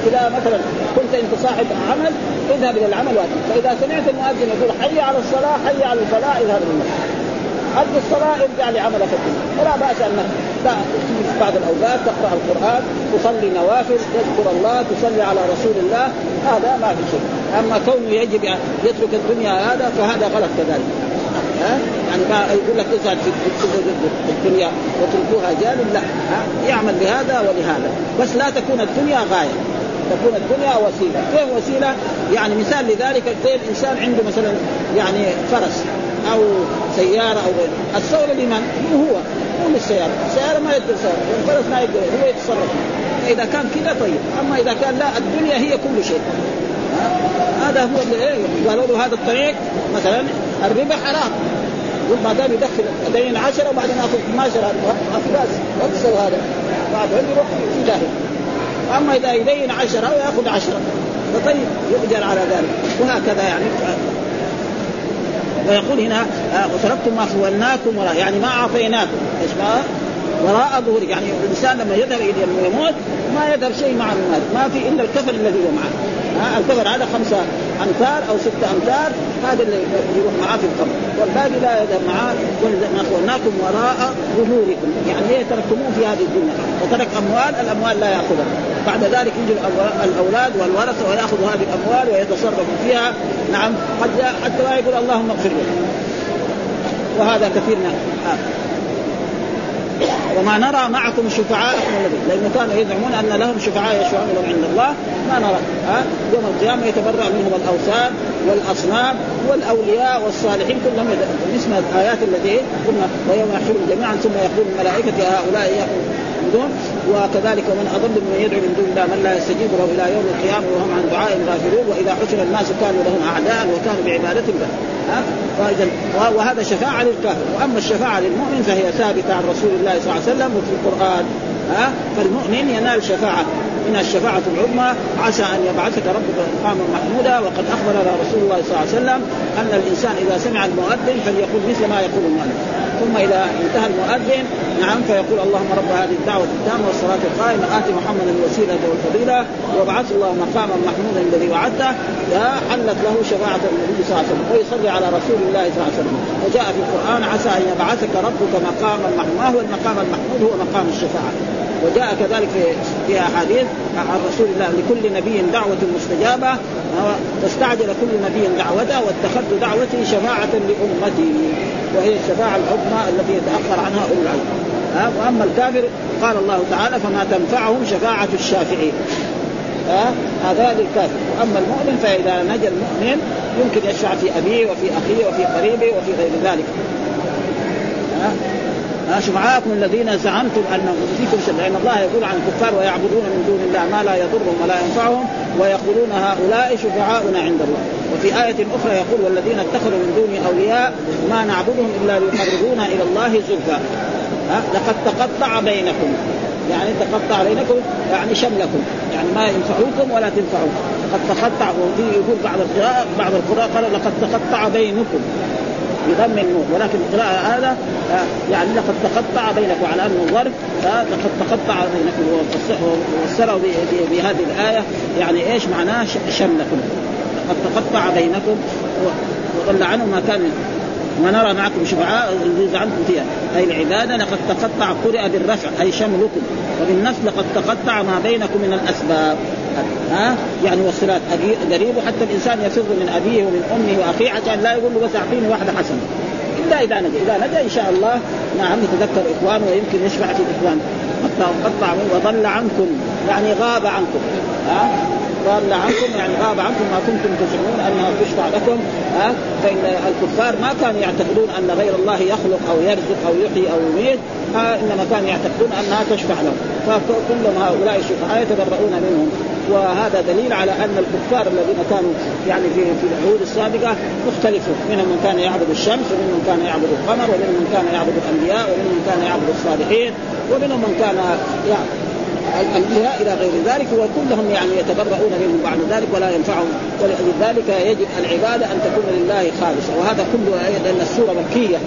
إذا مثلا كنت أنت صاحب عمل اذهب إلى العمل واتي فإذا سمعت المؤذن يقول حي على الصلاة حي على الفلاح اذهب إلى المسجد أد الصلاة ارجع لعملك الدنيا ولا بأس أنك في بعض الأوقات تقرأ القرآن تصلي نوافل تذكر الله تصلي على رسول الله هذا ما في شيء أما كونه يجب يترك الدنيا هذا فهذا غلط كذلك. ها؟ يعني ما يقول لك ازهد في الدنيا واتركوها جانب لا. ها؟ يعمل لهذا ولهذا. بس لا تكون الدنيا غاية. تكون الدنيا وسيلة، كيف وسيلة؟ يعني مثال لذلك زي الانسان عنده مثلا يعني فرس. أو سيارة أو غيره، الثورة لمن؟ هو هو للسيارة، السيارة ما يقدر يسوق، والفرس ما يقدر هو يتصرف. فاذا كان كذا طيب، أما إذا كان لا الدنيا هي كل شيء. هذا هو اللي إيه قالوا له هذا الطريق مثلا الربا حرام. يقول ما دام يدخل دين 10 وبعدين ياخذ 12 افلاس اكسر هذا. بعد يروح في داهيه أما إذا يدين 10 ويأخذ 10 فطيب يؤجر على ذلك. وهكذا يعني. ويقول هنا آه، وتركتم ما خولناكم وراء يعني ما اعطيناكم إيش ما؟ وراء ظهورك يعني الإنسان لما يذهب إلى يموت ما يذهب شيء مع المال ما في إلا الكفن الذي هو معه. ها الكفن هذا خمسة امتار أو ستة امتار هذا اللي يروح معاه في القبر. والباقي لا يذهب معاه ما خولناكم وراء ظهوركم. يعني إيه تركتموه في هذه الدنيا؟ وترك أموال الأموال لا يأخذها. بعد ذلك يجي الأولاد والورثة وياخذوا هذه الأموال ويتصرفوا فيها. نعم قد حتى لا يقول اللهم اغفر له وهذا كثير من وما نرى معكم شفعاءكم الذين لأنه كانوا يزعمون أن لهم شفعاء يشفعون لهم عند الله. ما نرى. ها؟ يوم القيامة يتبرأ منهم الأوثان والأصنام والأولياء والصالحين كلهم اسم الآيات التي قلنا ويوم يحشرهم جميعا ثم يقول الملائكة هؤلاء يعبدون وكذلك ومن أضل ممن يدعو من دون الله من لا يستجيب له إلى يوم القيامة وهم عن دعائهم غافلون وإذا حشر الناس كانوا لهم أعداء وكانوا بعبادتهم فإذا وهذا شفاعة للكافر. وأما الشفاعة للمؤمن فهي ثابتة عن رسول الله صلى الله عليه وسلم وفي القرآن. ها؟ فالمؤمن ينال شفاعة. من الشفاعة العظمى عسى أن يبعثك ربك مقاما محمودا وقد أخبرنا رسول الله صلى الله عليه وسلم أن الإنسان إذا سمع المؤذن فليقول مثل ما يقول المؤذن. ثم إذا انتهى المؤذن نعم فيقول اللهم رب هذه الدعوة التامة والصلاة القائمة آت محمدا الوسيلة والفضيلة وابعث الله مقاما محمودا الذي وعدته حلت له شفاعة النبي صلى الله عليه وسلم ويصلي على رسول الله صلى الله عليه وسلم. وجاء في القرآن عسى أن يبعثك ربك مقاما محمودا ما هو المقام المحمود هو مقام الشفاعة. وجاء كذلك في أحاديث عن رسول الله لكل نبي دعوة مستجابة فاستعجل كل نبي دعوته واتخذت دعوتي شفاعة لأمتي. وهي الشفاعه العظمى التي يتأخر عنها أولو العلم. وأما الكافر قال الله تعالى فما تنفعهم شفاعة الشافعين. ها؟ هذا للكافر. وأما المؤمن فإذا نجا المؤمن يمكن يشفع في أبيه وفي أخيه وفي قريبه وفي غير ذلك. شفعاءكم الذين زعمتم أنهم فيكم شر لأن الله يقول عن الكفار ويعبدون من دون الله ما لا يضرهم ولا ينفعهم ويقولون هؤلاء شفعاؤنا عند الله. وفي آية أخرى يقول والذين اتخذوا من دونه أولياء ما نعبدهم إلا ليقربونا إلى الله زلفى. لقد تقطع بينكم. يعني تقطع بينكم يعني شملكم. يعني ما ينفعوكم ولا تنفعون قد تقطع يقول بعض القراء بعض القراء قال لقد تقطع بينكم. بضم النون. ولكن القراءة هذا آه، يعني لقد تقطع بينكم على أنه ظرف آه، لقد تقطع بينكم وفسره بهذه الآية. يعني إيش معناه؟ شملكم. قد تقطع بينكم وضل عنه ما كان ما نرى معكم شفعاء زعمتم فيها. أي العبادة لقد تقطع قرئ بالرفع أي شملكم. وبالنصب لقد تقطع ما بينكم من الأسباب. ها؟ يعني والصلات قريب حتى الإنسان يفر من أبيه ومن أمه وأخيه عشان لا يقول له بس اعطيني واحدة حسنة. إلا إذا نجا إذا نجا إن شاء الله نعم يتذكر إخوانه ويمكن يشفع في اخوانه قطع وضل عنكم يعني غاب عنكم. ها؟ ضل عنكم يعني غاب عنكم ما كنتم تزعمون انها تشفع لكم ها؟ فإن الكفار ما كانوا يعتقدون أن غير الله يخلق أو يرزق أو يحيي أو يميت إنما كانوا يعتقدون أنها تشفع لهم. فكلهم هؤلاء الشفعاء يتبرؤون منهم. وهذا دليل على أن الكفار الذين كانوا يعني في في العهود السابقة مختلفون منهم من كان يعبد الشمس ومنهم من كان يعبد القمر ومنهم من كان يعبد الأنبياء ومنهم من كان يعبد الصالحين ومنهم من كان يعني الانبياء إلى غير ذلك وكلهم يعني يتبرؤون منهم بعد ذلك ولا ينفعهم ولذلك يجب العبادة أن تكون لله خالصة وهذا كله لأن السورة مكيه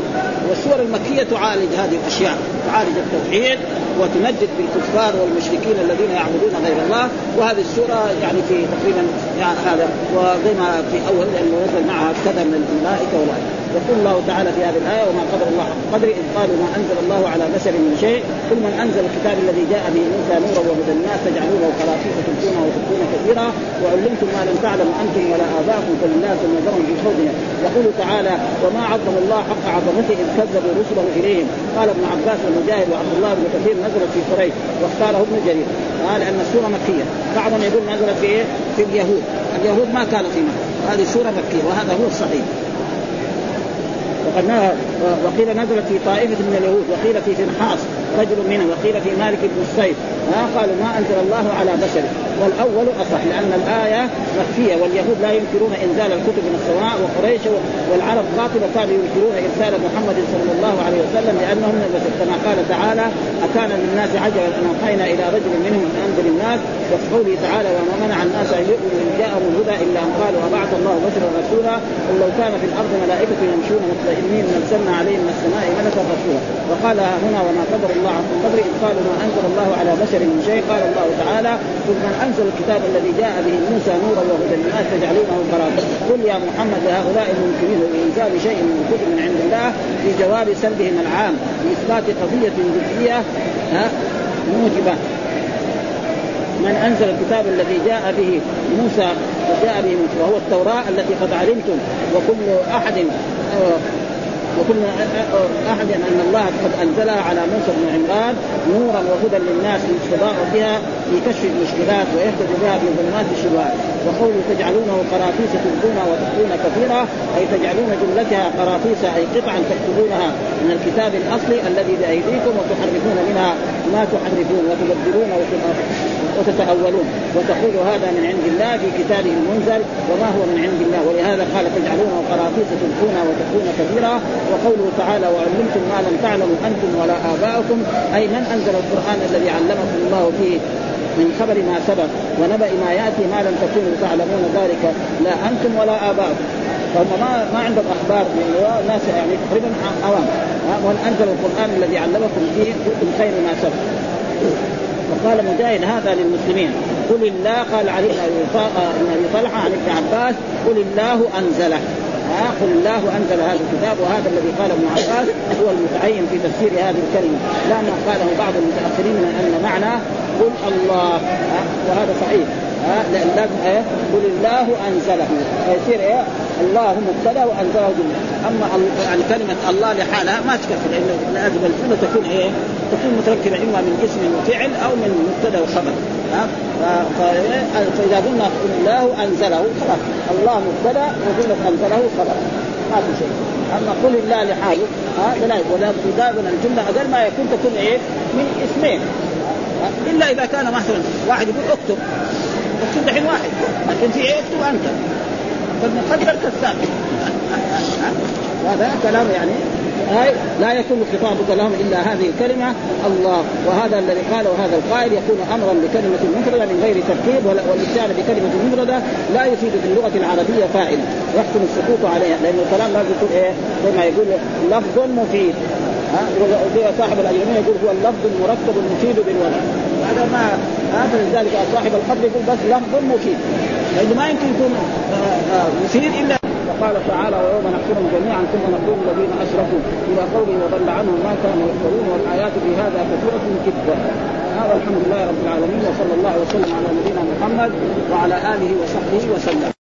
والسور المكية تعالج هذه الأشياء تعالج التوحيد وتمدد بالكفار والمشركين الذين يعبدون غير الله. وهذه السورة يعني في تقريبا يعني هذا وزي ما في أول لأنه نزل معها كذا من الملائكة والآية. يقول الله تعالى في هذه الآية وما قدر الله حق قدره إذ قالوا ما أنزل الله على بشر من شيء. قل من أنزل الكتاب الذي جاء به موسى نورا وهدى الناس تجعلونه قراطيس تبكونه وتبكون كثيرا. وعلمتم ما لم تعلموا أنتم ولا آباؤكم فلله ثم في خوضهم. يقول تعالى وما عظم الله حق عظمته إذ كذبوا رسله إليهم. قال ابن عباس ومجاهد وعبد الله بن كثير نزلت في قريش واختاره ابن جرير. قال أن السورة مكية. بعضهم يقول نزلت في إيه؟ في اليهود. اليهود ما كانوا في مكة. هذه سورة مكية وهذا هو الصحيح. وقد وقيل نزلت في طائفة من اليهود وقيل في فنحاس. رجل منهم وقيل في مالك بن الصيف ها قالوا ما أنزل الله على بشر. والأول أصح لأن الآية مخفية واليهود لا ينكرون إنزال الكتب من السماء وقريش والعرب قاطبه كانوا ينكرون إرسال محمد صلى الله عليه وسلم لأنهم كما قال تعالى أكان للناس عجبا أن أوحينا إلى رجل منهم أن أنزل الناس. وفي قوله تعالى وما منع الناس أن يؤمنوا إن جاءهم الهدى إلا أن قالوا أبعث الله بشرا رسولا قل لو كان في الأرض ملائكة يمشون مطمئنين نزلنا عليهم من السماء ملكا رسولا. وقال هنا وما قدر الله عن قدر اذ قالوا ما أنزل الله على بشر من شيء. قال الله تعالى قل من أنزل الكتاب الذي جاء به موسى نورا وهدى للناس تجعلونه قراطا قل يا محمد لهؤلاء المنكرين بانزال شيء من الكتب من عند الله في جواب سلبهم العام باثبات قضية جزئية. موجبة. من أنزل الكتاب الذي جاء به موسى وجاء به موسى وهو التوراة التي قد علمتم وكل أحد وكل أحد أن الله قد أنزلها على موسى بن عمران نورا وهدى للناس يستضاء بها في كشف المشكلات ويهتدي بها في ظلمات الشبهات. وقوله تجعلونه قراطيس تبدون وتخفون كثيرا أي تجعلون جملتها قراطيس أي قطعا تكتبونها من الكتاب الأصلي الذي بأيديكم وتحرفون منها ما تحرفون وتبدلون وتتأولون. وتقول هذا من عند الله في كتابه المنزل وما هو من عند الله. ولهذا قال تجعلونه قراطيس تلقون وتكون كثيرا. وقوله تعالى وعلمتم ما لم تعلموا أنتم ولا آباؤكم أي من أنزل القرآن الذي علمكم الله فيه من خبر ما سبق ونبأ ما يأتي ما لم تكونوا تعلمون ذلك لا أنتم ولا آباؤكم. فهم ما ما عندهم أخبار من ناس يعني تقريبا عوام ومن أنزل القرآن الذي علمكم فيه؟ من خير ما سبق. وقال مجاهد هذا للمسلمين. قل الله قال بن ابي طلحة عن ابن عباس قل الله أنزله. قل الله أنزل هذا الكتاب وهذا الذي قال ابن عباس هو المتعين في تفسير هذه الكلمة. لا ما قاله بعض المتأخرين من أن معنى قل الله. وهذا صحيح. لأن لازم إيه؟ قل الله أنزله. فيصير إيه؟ الله مبتدأ وأنزله جمله أما يعني كلمة الله لحالها ما تكفي لأنه لازم الجمله تكون إيه؟ تكون متركبة إما من اسم وفعل أو من مبتدأ وخبر. فإذا قلنا قل الله أنزله خلاص. الله مبتدأ وجمله أنزله خبر ما في شيء. أما قل الله لحاله ها؟ لا دائما الجملة أقل ما يكون تكون إيه؟ من اسمين. إلا إذا كان مثلا واحد يقول اكتب. اكتب دحين واحد. لكن في إيه؟ اكتب أنت. فالمقدر كالثابت. هذا كلام يعني هاي لا يكون خطابك لهم إلا هذه الكلمة الله. وهذا الذي قاله هذا القائل يكون أمرا بكلمه مفردة من غير تركيب والاتيان بكلمة مفردة لا يفيد في اللغة العربية فائدة. يحسن السكوت عليها لأن الكلام لازم يكون إيه؟ زي ما يقول لفظ مفيد. ها؟ صاحب الاجرميه يقول هو اللفظ المركب المفيد بالوضع. هذا ما هذا لذلك صاحب القبر يقول بس لفظ مفيد. لأنه ما يمكن يكون مفيد إلا وقال تعالى ويوم نحشرهم جميعا ثم نقول الذين أشركوا إلى قوله وضل عنهم ما كانوا يفترون والآيات في هذا كثيرة جدا. هذا الحمد لله رب العالمين وصلى الله وسلم على نبينا محمد وعلى آله وصحبه وسلم.